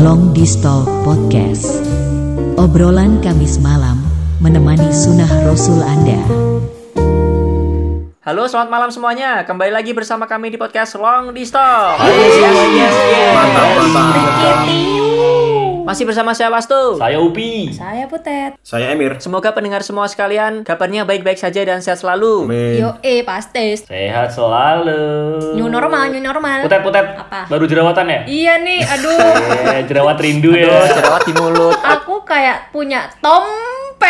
Long Distal Podcast. Obrolan Kamis malam menemani sunnah Rasul Anda. Halo, selamat malam semuanya. Kembali lagi bersama kami di podcast Long Distal. Mantap, mantap. Masih bersama saya Wastu. Saya Upi. Saya Putet. Saya Emir. Semoga pendengar semua sekalian kabarnya baik-baik saja dan sehat selalu. Amin. Yo eh pasti. Sehat selalu. New normal, new normal. Putet, putet. Apa? Baru jerawatan ya? Iya nih, aduh. Eh, jerawat rindu Aduh, ya. jerawat di mulut. Aku kayak punya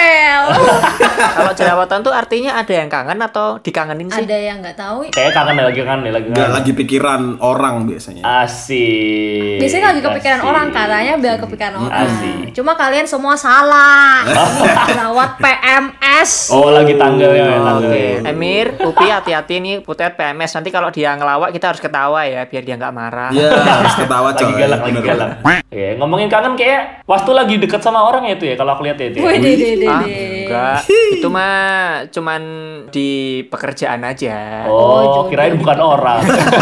tompel. Kalau jerawatan tuh artinya ada yang kangen atau dikangenin sih? Ada yang nggak tahu. Kayak kangen ya, lagi kangen ya, lagi Nggak kangen. lagi pikiran orang biasanya. Asik. Biasanya lagi kepikiran Asik. orang katanya biar kepikiran orang. Asik. Cuma kalian semua salah. Jerawat PMS. Oh, lagi tanggalnya, ya, Oke, tanggalnya. Emir, Upi hati-hati nih Putet PMS. Nanti kalau dia ngelawak kita harus ketawa ya biar dia nggak marah. Iya, harus ketawa coy. Lagi galak, lagi galak. Oke, ngomongin kangen kayak Wastu lagi deket sama orang ya itu ya kalau aku lihat ya itu. ya. Wih, deh, deh. enggak. Itu mah cuman di pekerjaan aja. Oh, kirain bukan orang.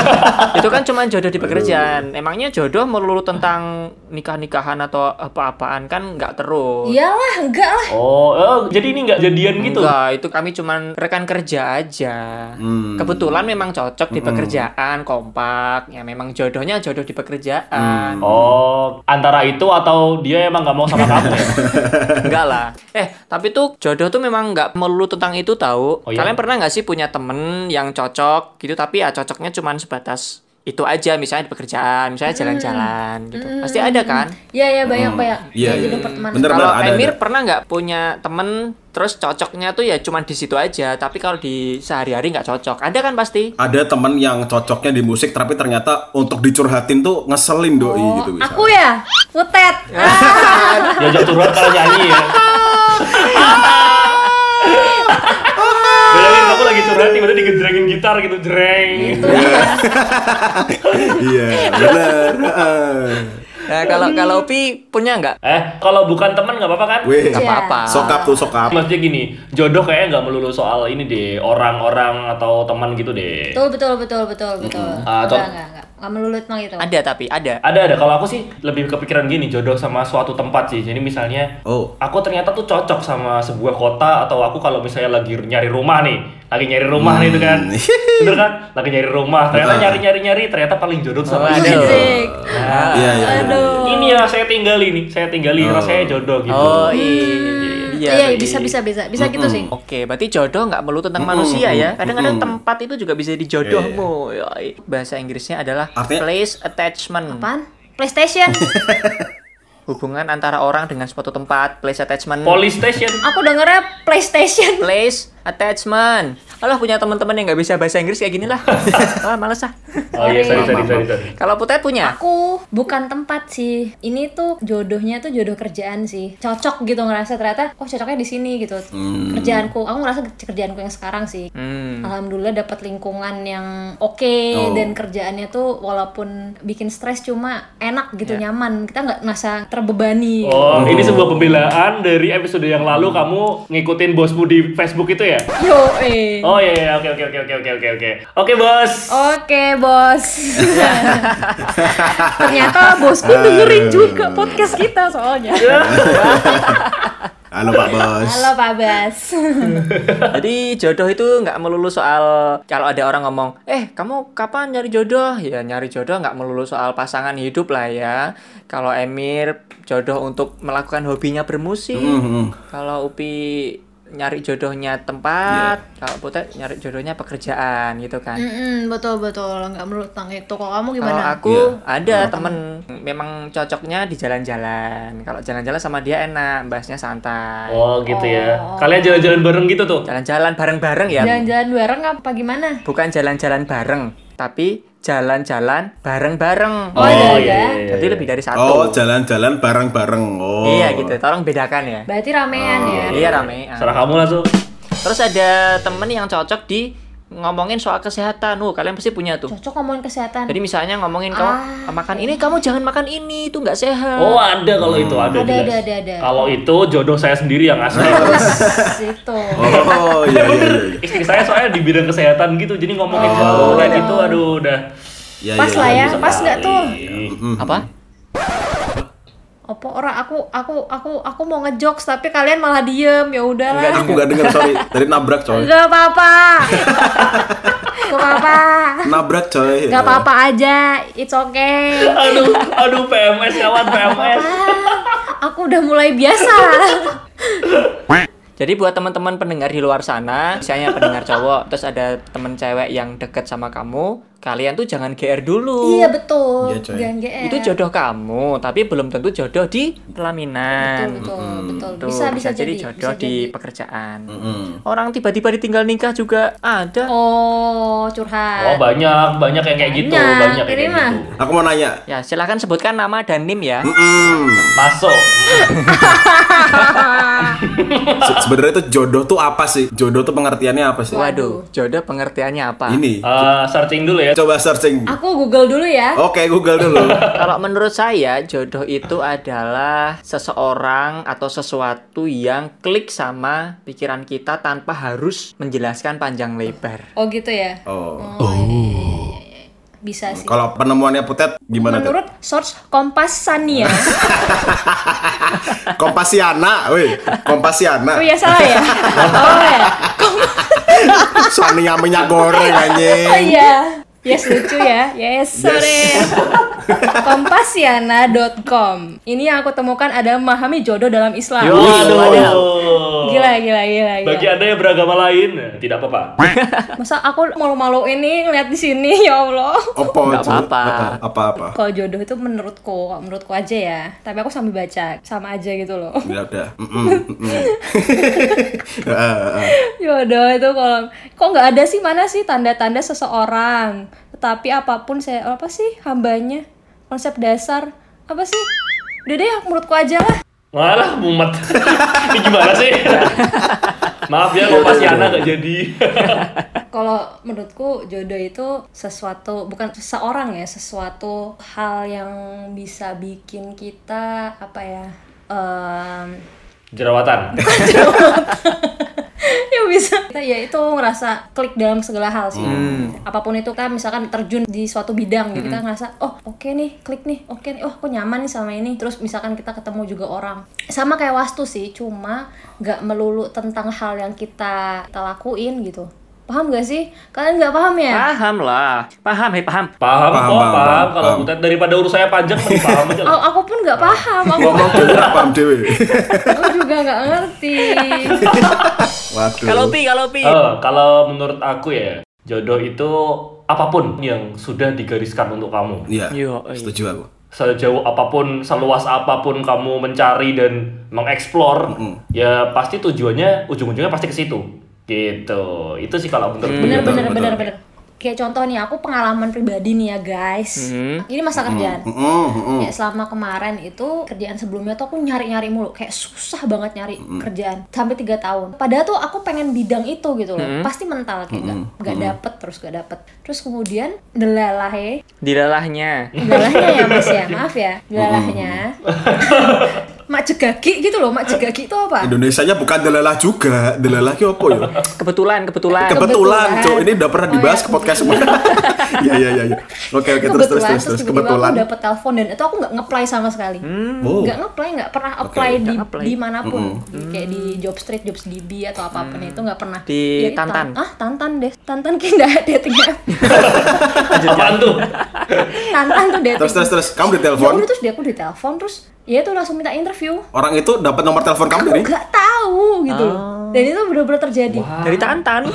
itu kan cuma jodoh di pekerjaan. Emangnya jodoh melulu tentang nikah-nikahan atau apa-apaan kan nggak terus. Iyalah, enggak lah. oh, oh, jadi ini nggak jadian gitu. Enggak, itu kami cuman rekan kerja aja. Hmm. Kebetulan memang cocok di pekerjaan, kompak. Ya memang jodohnya jodoh di pekerjaan. Oh, antara itu atau dia emang nggak mau sama kamu? Enggak lah. Eh, tapi tuh jodoh tuh memang nggak melulu tentang itu tahu. Oh, iya? Kalian pernah nggak sih punya temen yang cocok gitu tapi ya cocoknya cuman sebatas itu aja misalnya di pekerjaan, misalnya jalan-jalan gitu. Pasti ada kan? Iya, iya banyak banyak. Iya, Kayak iya. pertemanan. Bener, Kalau ada, Emir ada. pernah nggak punya temen terus cocoknya tuh ya cuman di situ aja, tapi kalau di sehari-hari nggak cocok. Ada kan pasti? Ada teman yang cocoknya di musik tapi ternyata untuk dicurhatin tuh ngeselin doi Oh, gitu bisa. aku ya, Putet. Ah. Diajak curhat kalau nyanyi ya. Bayangin kamu lagi curhat tiba-tiba digedrengin gitar gitu, jreng. Iya, benar. Nah, kalau kalau Pi punya nggak? Eh, kalau bukan teman nggak apa-apa kan? Weh, Nggak apa-apa. sokap tuh sokap. Maksudnya gini, jodoh kayaknya nggak melulu soal ini deh, orang-orang atau teman gitu deh. Betul, betul, betul, betul, betul. Enggak, contoh- enggak, enggak. Enggak melulu tentang itu. Ada tapi ada. Ada ada. Kalau aku sih lebih kepikiran gini, jodoh sama suatu tempat sih. Jadi misalnya, Oh. aku ternyata tuh cocok sama sebuah kota atau aku kalau misalnya lagi nyari rumah nih, lagi nyari rumah nih itu kan, bener kan? Lagi nyari rumah, ternyata Betul. nyari nyari nyari, ternyata paling jodoh sama ini. Asik. Nah, Iya, iya. iya. Aduh. ini ya saya tinggali nih, saya tinggali Oh. rasanya jodoh gitu. Oh iya. Iya, iya, bisa, bisa, bisa, bisa gitu sih. Oke, berarti jodoh nggak melulu tentang manusia ya. Kadang-kadang tempat itu juga bisa di jodohmu. Yoi. Bahasa Inggrisnya adalah Artinya- place attachment. Apaan? PlayStation. Hubungan antara orang dengan suatu tempat, place attachment. Police station. Aku dengernya PlayStation. place attachment. Alah punya teman-teman yang nggak bisa bahasa Inggris kayak gini lah. ah, males ah. Oh iya, sorry, sorry, sorry, sorry. Kalau Putet punya? Aku bukan tempat sih. Ini tuh jodohnya tuh jodoh kerjaan sih. Cocok gitu ngerasa ternyata oh cocoknya di sini gitu. Kerjaanku. Aku ngerasa kerjaanku yang sekarang sih. Hmm. Alhamdulillah dapat lingkungan yang oke Oh. dan kerjaannya tuh walaupun bikin stres cuma enak gitu Ya. nyaman. Kita nggak ngerasa terbebani. Oh, ini sebuah pembelaan dari episode yang lalu kamu ngikutin bosmu di Facebook itu ya? Yo eh. Oh iya, iya, oke, oke, oke, oke, oke, oke, oke. Oke, bos. Oke bos. Ternyata bosku dengerin juga podcast kita soalnya. Halo Pak Bos. Halo Pak Bas. Jadi jodoh itu nggak melulu soal kalau ada orang ngomong, eh kamu kapan nyari jodoh? Ya nyari jodoh nggak melulu soal pasangan hidup lah ya. Kalau Emir jodoh untuk melakukan hobinya bermusik. Hmm, Kalau Upi nyari jodohnya tempat, kalau Putet nyari jodohnya pekerjaan gitu kan. Mm-mm, betul betul nggak melulu tentang itu. Kalau kamu Kalau gimana? aku Iya. ada temen memang cocoknya di jalan-jalan. Kalau jalan-jalan sama dia enak, bahasnya santai. Oh, gitu ya. Oh. Kalian jalan-jalan bareng gitu tuh? Jalan-jalan bareng-bareng ya. Jalan-jalan bareng apa gimana? Bukan jalan-jalan bareng, tapi jalan-jalan bareng-bareng. Oh, iya, iya, iya. iya. Jadi lebih dari satu. Oh, jalan-jalan bareng-bareng. Oh. Iya gitu, tolong bedakan ya. Berarti ramean ya. Iya rame. Serah kamu langsung. Terus ada temen yang cocok di ngomongin soal kesehatan. Uh, kalian pasti punya tuh. Cocok ngomongin kesehatan. Jadi misalnya ngomongin kamu Ah. makan ini, kamu jangan makan ini, itu nggak sehat. Oh, ada kalau itu ada. Ada, jelas. ada, ada, ada. Kalau itu jodoh saya sendiri yang asli. Situ. Oh, iya, iya, iya. Istri saya soalnya di bidang kesehatan gitu, jadi ngomongin Oh. kayak gitu, aduh udah. Iya, Pas iya, lah iya, ya, pas nggak tuh? Ih, Hmm. Apa? Apa? Orang aku aku aku aku mau ngejokes tapi kalian malah diem. Ya udahlah. Aku nggak dengar sorry. Tadi nabrak coy. nggak apa-apa. Nggak apa-apa. Nabrak coy. nggak apa-apa aja. It's okay. Aduh, aduh PMS kawan PMS. Aku udah mulai biasa. Jadi buat teman-teman pendengar di luar sana, misalnya pendengar cowok, terus ada temen cewek yang deket sama kamu, kalian tuh jangan GR dulu. iya betul Iya, coy. jangan GR. Itu jodoh kamu, tapi belum tentu jodoh di betul pelaminan. betul betul Tuh, bisa bisa, jadi jadi jodoh bisa di jadi. pekerjaan. Mm-mm. Orang tiba-tiba ditinggal nikah juga ada. oh Oh curhat banyak, banyak yang kayak gitu, Banyak, banyak yang ini kayak mah. gitu. Aku mau nanya. Ya, silahkan sebutkan nama dan NIM ya. Mm-mm. Masuk. Se- Sebenarnya itu jodoh tuh apa sih? Jodoh tuh pengertiannya apa sih? Waduh, jodoh pengertiannya apa? Ini. Eh, searching dulu ya. Coba searching. aku google dulu ya Oke, Google dulu. Kalau menurut saya, jodoh itu adalah seseorang atau sesuatu yang klik sama pikiran kita tanpa harus menjelaskan panjang lebar. oh gitu ya Oh. oh, iya, iya, iya, iya, iya. bisa sih Kalau penemuannya Putet gimana tuh? menurut source Kompas Sania Kompasiana, woi. Kompasiana. oh ya salah ya oh ya Sania minyak goreng Oh anjing. iya. Yes lucu ya. Yes, sorry. Kompasiana.com. Ini yang aku temukan ada memahami jodoh dalam Islam. Yo. Waduh. Gila, gila, gila, gila. Bagi anda yang beragama lain, eh, tidak apa-apa. Masa aku malu-malu ini ngeliat di sini, ya Allah. Apa? Apa-apa. Apa-apa? Kalau jodoh itu menurutku, menurutku aja ya. Tapi aku sambil baca, sama aja gitu loh. Ya udah. Ah, ah. Jodoh itu kalau kok nggak ada sih mana sih tanda-tanda seseorang. Tetapi apa pun saya apa sih hambanya konsep dasar apa sih? Udah deh menurutku aja lah. Malah mumet. Ini gimana sih? Maaf ya, kok pasti anak gak jadi. Kalau menurutku jodoh itu sesuatu bukan seseorang ya, sesuatu hal yang bisa bikin kita apa ya? em, Jerawatan. ya bisa. Kita ya itu ngerasa klik dalam segala hal sih. Apa pun itu kan misalkan terjun di suatu bidang gitu kita ngerasa oh oke nih klik nih oke nih oh aku nyaman nih sama ini. Terus misalkan kita ketemu juga orang. Sama kayak wastu sih cuma nggak melulu tentang hal yang kita kita lakuin gitu paham gak sih kalian nggak paham ya Paham lah, paham, hei paham. Paham, Paham, kok, paham, paham. paham, Kalau paham. Butet daripada urus saya panjang, mending paham aja lah. Oh, aku pun nggak paham aku, Ngomong dulu paham dewe. aku juga nggak ngerti Waduh. Kalau pi, kalau pi. Eh, kalau menurut aku ya, jodoh itu apa pun yang sudah digariskan untuk kamu. Iya. Iya. Setuju aku. Sejauh apa pun, seluas apa pun kamu mencari dan mengeksplor, ya pasti tujuannya ujung-ujungnya pasti ke situ. Gitu. Itu sih kalau menurut bener betul, bener betul. bener bener kayak contoh nih aku pengalaman pribadi nih ya guys ini masa kerjaan Mm-mm, mm-mm. Ya selama kemarin itu kerjaan sebelumnya tuh aku nyari-nyari mulu kayak susah banget nyari kerjaan sampai tiga tahun. Padahal tuh aku pengen bidang itu gitu loh. Pasti mental kayak gak, gak dapet terus gak dapet. Terus kemudian delalah ya, Dilalahnya. delalahnya ya mas ya maaf ya delalahnya. mak jegagi gitu loh, mak jegagi itu apa? Indonesia-nya bukan delalah juga. Delalah ki apa ya? Kebetulan, kebetulan. Kebetulan. Cok. Ini udah pernah Oh, dibahas ya, ke podcast semua. Iya, iya, iya. iya. Oke, oke. Terus, terus, terus, terus. Kebetulan. aku dapet telepon dan itu aku nggak nge-apply sama sekali. Oh. nggak nge-apply nggak pernah apply di nggak apply. di mana pun kayak di Jobstreet, Jobsdb atau apa pun itu nggak pernah Di Ya, Tantan? ah Tantan deh Tantan kayak nggak ada app Apaan tuh? Tantan tuh dating Terus, terus, terus. Kamu ya ditelepon. udah terus dia aku ditelepon terus ya itu langsung minta interview Orang itu dapat nomor telepon kamu dari? nggak tahu gitu Oh. loh dan itu benar-benar terjadi Dari Tantan.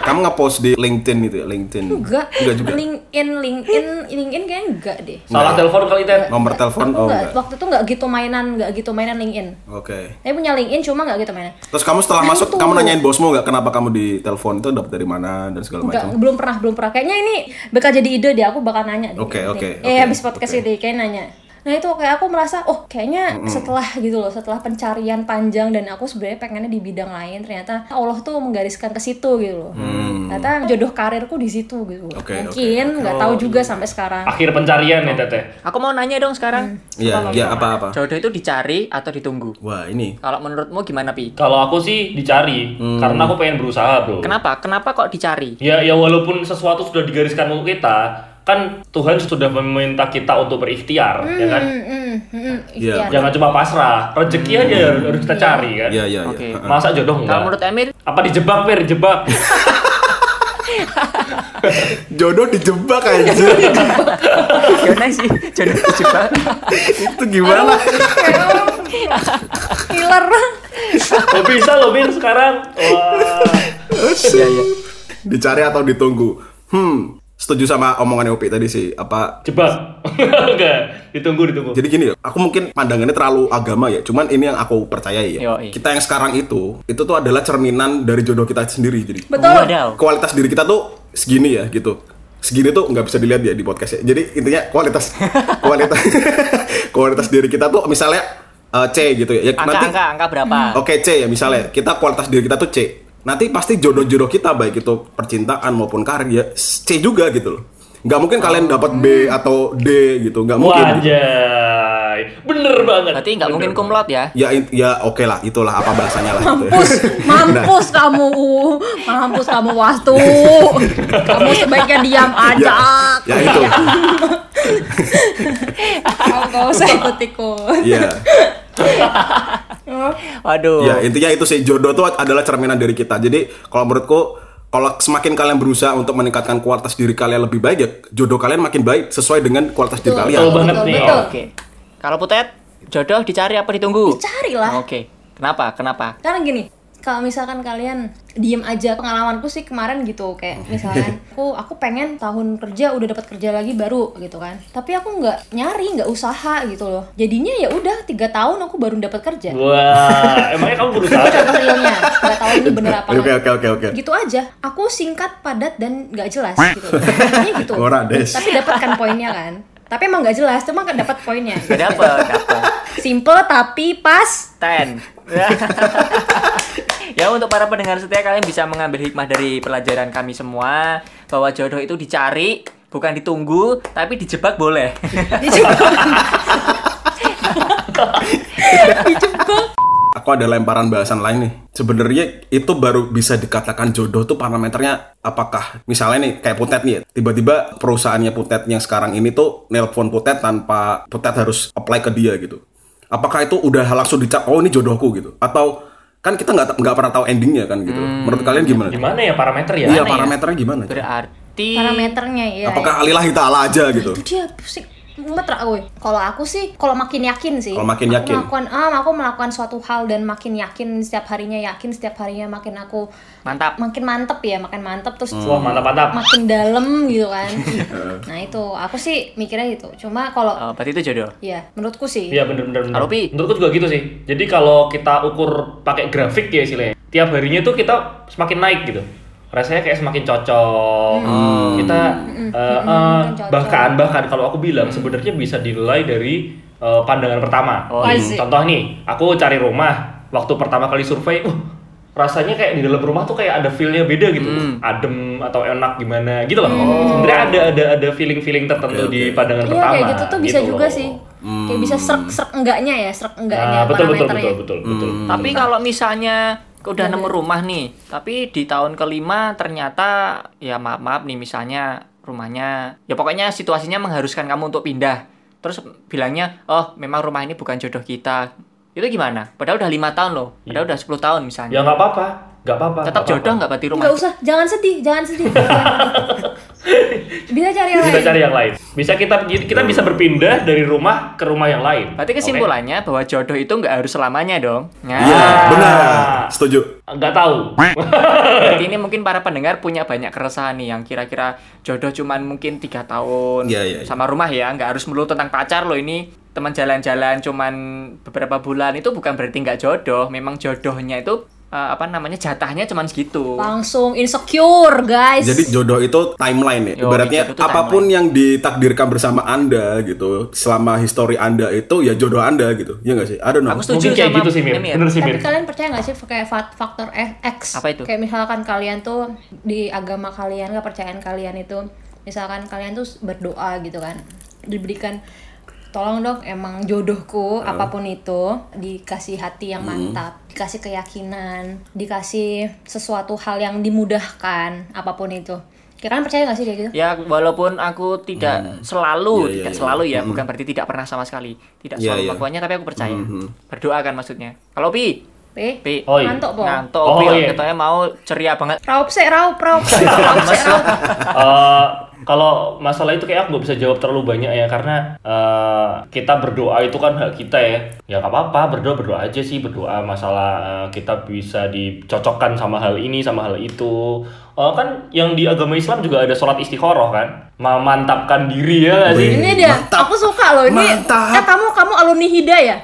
Kamu nge-post di LinkedIn itu ya? LinkedIn. enggak Enggak juga. LinkedIn LinkedIn LinkedIn kayaknya enggak deh Salah telepon kali Ted. Nomor telepon? Oh, enggak enggak. waktu itu nggak gitu mainan nggak gitu mainan LinkedIn Oke. Saya punya LinkedIn cuma nggak gitu mainan. Terus kamu setelah Nah, masuk, itu. kamu nanyain bosmu nggak kenapa kamu di telepon itu dapat dari mana dan segala Enggak, macam? belum pernah, belum pernah. Kayaknya ini bakal jadi ide deh, aku bakal nanya. Oke, oke, Eh, oke, habis podcast oke. ini kayak nanya. Nah itu kayak aku merasa, oh kayaknya setelah gitu loh, setelah pencarian panjang dan aku sebenarnya pengennya di bidang lain, ternyata Allah tuh menggariskan ke situ gitu loh. Ternyata jodoh karirku di situ gitu. Hmm. Oke, Mungkin nggak tahu juga sampai sekarang. Akhir pencarian ya Teteh. Aku mau nanya dong sekarang. Iya, iya apa-apa. Jodoh itu dicari atau ditunggu? Wah, ini. Kalau menurutmu gimana, Pi? Kalau aku sih dicari, karena aku pengen berusaha bro. Kenapa? Kenapa kok dicari? Ya, ya walaupun sesuatu sudah digariskan untuk kita, kan Tuhan sudah meminta kita untuk berikhtiar, ya kan? Hmm, hmm, hmm, Iya. ikhtiar. Jangan cuma pasrah, rezeki aja harus harus kita cari kan. Iya, Oke. iya. Masa jodoh enggak? Kalau menurut Emir, Apa dijebak, Mir? Jebak. Jodoh dijebak aja. gimana sih? Jodoh dijebak. itu gimana? Killer. Oh bisa loh, Mir, sekarang. Wah. Iya, iya. Dicari atau ditunggu? Hmm, setuju sama omongannya Upi tadi sih. Apa Jebak. Enggak, ditunggu, ditunggu. Jadi gini, aku mungkin pandangannya terlalu agama ya. Cuman ini yang aku percayai ya. Yoi. Kita yang sekarang itu, itu tuh adalah cerminan dari jodoh kita sendiri. Jadi Betul. Wadaw. kualitas diri kita tuh segini ya gitu. Segini tuh nggak bisa dilihat ya di podcast ya. Jadi intinya kualitas kualitas kualitas diri kita tuh misalnya eh, C gitu ya. ya Angka, nanti angka, angka berapa? Oke C ya misalnya kita kualitas diri kita tuh C. Nanti pasti jodoh-jodoh kita baik itu percintaan maupun karir ya C juga gitu loh. Nggak mungkin kalian dapat B atau D gitu, nggak mungkin. gitu. Wajay. Bener banget. Berarti nggak mungkin kumlot ya? Ya ya oke lah, itulah apa bahasanya lah gitu. ya. Mampus, mampus kamu, mampus kamu wastu. Kamu sebaiknya diam aja. Ya, ya itu. Kamu gak usah ikut-ikut. Iya. Waduh. Ya intinya itu sih jodoh tuh adalah cerminan diri kita. Jadi kalau menurutku kalau semakin kalian berusaha untuk meningkatkan kualitas diri kalian lebih baik ya jodoh kalian makin baik sesuai dengan kualitas diri kalian. Betul banget nih. Oke. Kalau Putet, jodoh dicari apa ditunggu? Dicari lah. Oke. Kenapa? Kenapa? Karena gini, kalau misalkan kalian diem aja pengalamanku sih kemarin gitu kayak misalkan aku aku pengen tahun kerja udah dapat kerja lagi baru gitu kan tapi aku nggak nyari nggak usaha gitu loh jadinya ya udah tiga tahun aku baru dapat kerja Wah, emangnya kamu berusaha? itu contoh realnya nggak tahu ini bener apa Oke oke oke oke. gitu aja aku singkat padat dan nggak jelas gitu gitu tapi dapat kan poinnya kan tapi emang nggak jelas cuma kan dapat poinnya Gak dapet, dapet. simple tapi pas Ten. ya untuk para pendengar setia kalian bisa mengambil hikmah dari pelajaran kami semua bahwa jodoh itu dicari bukan ditunggu tapi dijebak boleh. Aku ada lemparan bahasan lain nih. Sebenarnya itu baru bisa dikatakan jodoh tuh parameternya apakah misalnya nih kayak Putet nih ya, tiba-tiba perusahaannya Putet yang sekarang ini tuh nelpon Putet tanpa Putet harus apply ke dia gitu. Apakah itu udah langsung dicap oh ini jodohku gitu atau kan kita nggak nggak pernah tahu endingnya kan gitu. Menurut kalian gimana? Gimana ya parameter ya? Iya ya? parameternya gimana? Berarti parameternya ya Apakah alilahi ta'ala aja gitu? itu dia pusing mumet gue kalau aku sih kalau makin yakin sih Kalau makin aku yakin. melakukan ah aku melakukan suatu hal dan makin yakin setiap harinya yakin setiap harinya makin aku mantap. makin mantep ya makin mantep terus Wah, mantap-mantap. makin dalam gitu kan nah itu aku sih mikirnya gitu cuma kalau Oh, berarti itu jodoh. ya menurutku sih Iya bener bener bener. Kalau Pi? Menurutku juga gitu sih. Jadi kalau kita ukur pakai grafik ya istilahnya, tiap harinya tuh kita semakin naik gitu. Rasanya kayak semakin cocok. Kita eh, eh, makin cocok. bahkan bahkan kalau aku bilang sebenarnya bisa dinilai dari eh, pandangan pertama. Oh, iya. Hmm, Contoh nih, aku cari rumah waktu pertama kali survei, uh, rasanya kayak di dalam rumah tuh kayak ada feel-nya beda gitu. Adem atau enak gimana gitu loh. Sebenarnya ada ada ada feeling-feeling tertentu Oke, di pandangan iya pertama. kayak gitu tuh bisa juga loh. sih kayak bisa serak serak enggaknya ya serak enggaknya Nah, betul betul parameternya betul betul betul. Tapi kalau misalnya udah nemu rumah nih, tapi di tahun kelima ternyata ya maaf maaf nih misalnya rumahnya ya pokoknya situasinya mengharuskan kamu untuk pindah. Terus bilangnya, "Oh, memang rumah ini bukan jodoh kita." Itu gimana? Padahal udah lima tahun loh. Padahal udah 10 tahun misalnya. Ya nggak apa-apa, nggak apa-apa. Tetap nggak jodoh nggak berarti rumah? nggak usah jangan sedih jangan sedih bisa cari yang Bisa lain cari yang lain. Bisa kita kita bisa berpindah dari rumah ke rumah yang lain. Berarti kesimpulannya bahwa jodoh itu nggak harus selamanya dong. Nah, Iya, benar. Setuju. Nggak tahu. berarti ini mungkin para pendengar punya banyak keresahan nih yang kira-kira jodoh cuman mungkin tiga tahun Iya, iya, iya. sama rumah ya, nggak harus melulu tentang pacar loh ini teman jalan-jalan cuman beberapa bulan itu bukan berarti nggak jodoh. Memang jodohnya itu eh, apa namanya jatahnya cuman segitu. langsung insecure guys Jadi jodoh itu timeline ya. Yo, Ibaratnya apa pun yang ditakdirkan bersama Anda gitu, selama history Anda itu ya jodoh Anda gitu. Ya nggak sih? I don't know. Aku setuju Mungkin kayak sama gitu sih, Mir. Mir. Bener sih, Tapi Mir. kalian percaya nggak sih kayak fa- faktor X? Apa itu? Kayak misalkan kalian tuh di agama kalian, kepercayaan kalian itu, misalkan kalian tuh berdoa gitu kan, diberikan tolong dong emang jodohku apa pun itu dikasih hati yang mantap, dikasih keyakinan, dikasih sesuatu hal yang dimudahkan apa pun itu. Kira kan percaya gak sih kayak gitu? Ya walaupun aku tidak selalu, Iya, iya, tidak iya. selalu ya, bukan berarti tidak pernah sama sekali, tidak Iya, selalu iya. melakukannya, tapi aku percaya. Mhm. Berdoa kan maksudnya. Kalau pi, P. pi, Oh, iya. Ngantuk, po. ngantuk, Oh, iya. katanya mau ceria banget. Raup sih, raup, raup. Raup raup. Eh, kalau masalah itu kayak aku nggak bisa jawab terlalu banyak ya karena eh, kita berdoa itu kan hak kita ya ya nggak apa-apa berdoa berdoa aja sih berdoa masalah eh, kita bisa dicocokkan sama hal ini sama hal itu Eh, kan yang di agama Islam juga ada sholat istikharah kan memantapkan diri ya nggak sih Ini dia, Mantap. aku suka loh ini. Mantap. Eh kamu kamu alumni Hida ya?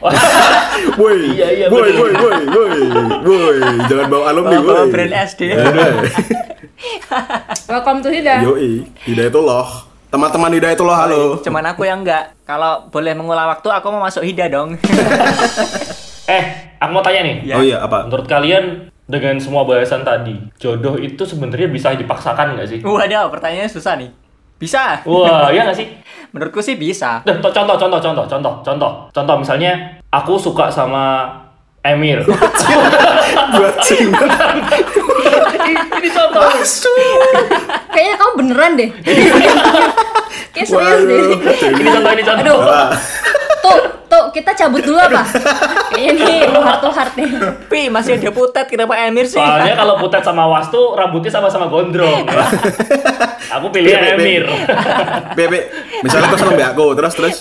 Woi, Iya, iya, woi, woi, woi, woi, woi, jangan bawa alumni, woi. brand SD. Ada. Welcome to Hida. Yoi, Hidayatullah. Teman-teman Hidayatullah, halo. Cuman aku yang enggak. Kalau boleh mengulang waktu, aku mau masuk hida dong. eh aku mau tanya nih Oh iya, apa? menurut kalian dengan semua bahasan tadi jodoh itu sebenarnya bisa dipaksakan nggak sih Waduh, pertanyaannya susah nih. Bisa. wah ya nggak sih Menurutku sih bisa. To- contoh, contoh, contoh, contoh, contoh, contoh. Misalnya, aku suka sama Emir. Buat cinta. Ini contoh. Kayaknya kamu beneran deh. Kayak serius deh. Ini contoh, ini contoh. Aduh. Tuh kita cabut dulu apa? Kayaknya nih heart to heart nih. Pi, masih ada putet, kenapa Emir sih? Soalnya kalau Putet sama Wastu, rambutnya sama-sama gondrong. Aku pilih Bebe. Emir. Bebe, misalnya kau sama mbak aku, terus terus.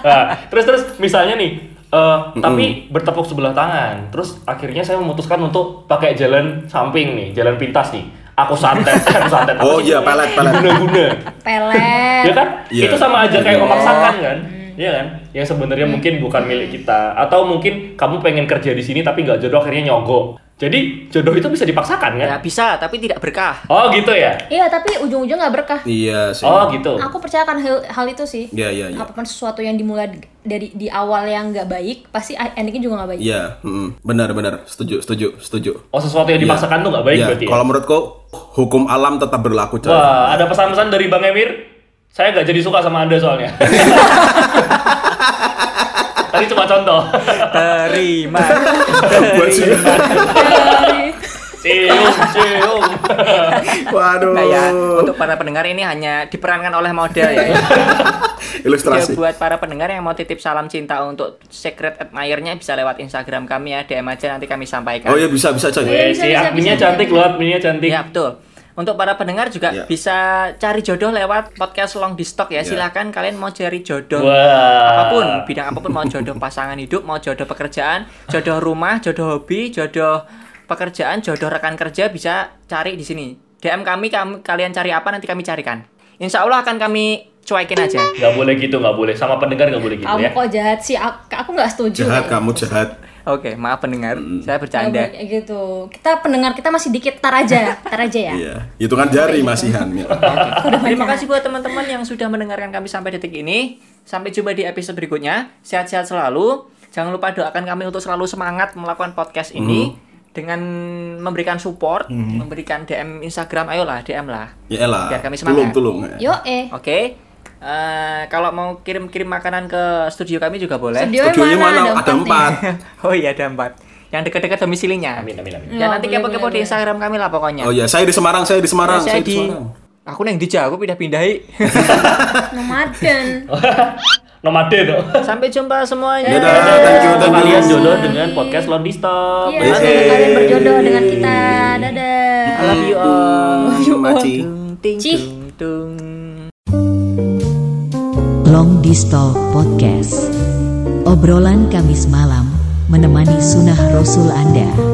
Nah, terus terus misalnya nih, eh, tapi bertepuk sebelah tangan. Terus akhirnya saya memutuskan untuk pakai jalan samping nih, jalan pintas nih. Aku santet, aku santet. Oh iya, pelet, pelet. Guna-guna. Pelet. ya kan? Iya. Itu sama aja kayak Oh. memaksakan kan? Iya kan? Yang sebenarnya mungkin bukan milik kita atau mungkin kamu pengen kerja di sini tapi nggak jodoh akhirnya nyogok. Jadi jodoh itu bisa dipaksakan kan? Ya bisa, tapi tidak berkah. Oh gitu ya? Iya, tapi ujung-ujung nggak berkah. Iya sih. Oh gitu. Aku percayakan hal, hal itu sih. Iya, iya, iya. Apa pun sesuatu yang dimulai dari di awal yang nggak baik, pasti endingnya juga nggak baik. Iya, mm, benar benar, setuju, setuju, setuju. Oh sesuatu yang dipaksakan tuh nggak baik Iya, berarti ya? Kalau menurutku hukum alam tetap berlaku, coy. Wah, ada pesan-pesan dari Bang Emir. Saya nggak jadi suka sama Anda soalnya. Tadi cuma contoh. Terima. Buat sih. Cium, cium. Waduh. Nah ya, untuk para pendengar ini hanya diperankan oleh model ya. Ya, Ilustrasi. buat para pendengar yang mau titip salam cinta untuk secret admirer-nya bisa lewat Instagram kami ya, DM aja nanti kami sampaikan. Oh iya bisa bisa coy. Bisa, si adminnya cantik loh, adminnya cantik. Ya, betul. Untuk para pendengar juga Ya. bisa cari jodoh lewat podcast Long di Stock ya. Ya. Silakan kalian mau cari jodoh. Wah. Apa pun, bidang apa pun mau jodoh pasangan hidup, mau jodoh pekerjaan, jodoh rumah, jodoh hobi, jodoh pekerjaan, jodoh rekan kerja bisa cari di sini. DM kami, kami kalian cari apa nanti kami carikan. Insya Allah akan kami cuekin aja. Nggak boleh gitu, nggak boleh. Sama pendengar nggak boleh gitu Kamu ya. kok jahat sih? Aku, aku nggak setuju. Jahat kamu jahat. Oke, maaf pendengar, saya Nggak bercanda. kayak gitu. Kita pendengar kita masih dikit, tar aja, tar aja ya. Iya. Hitungan jari masihan. Mil. Terima kasih buat teman-teman yang sudah mendengarkan kami sampai detik ini. Sampai jumpa di episode berikutnya. Sehat-sehat selalu. Jangan lupa doakan kami untuk selalu semangat melakukan podcast ini dengan memberikan support, memberikan DM Instagram. Ayolah, DM lah. Ya elah. Biar kami semangat. Tulung tulung. Yo eh. Oke. Eh, kalau mau kirim-kirim makanan ke studio kami juga boleh. Studio Studionya mana? mana? Ada nih? empat. oh iya, ada empat. Yang dekat-dekat domisilinya. Amin, amin, amin. Ya, Ya, nanti kepo-kepo di. Instagram kami lah pokoknya. Oh iya, saya di Semarang, saya di Semarang, saya saya di di Semarang. Aku neng dijak, aku pindah-pindahi. Nomaden. Nomaden tuh. Sampai jumpa semuanya. Dadah, thank you, thank you. Kalian jodoh dengan podcast Londi Stop. Iya, kalian berjodoh dengan kita. Dadah. I love you all. Love you all. Cih. Long Distal Podcast. Obrolan Kamis malam menemani sunnah Rasul Anda.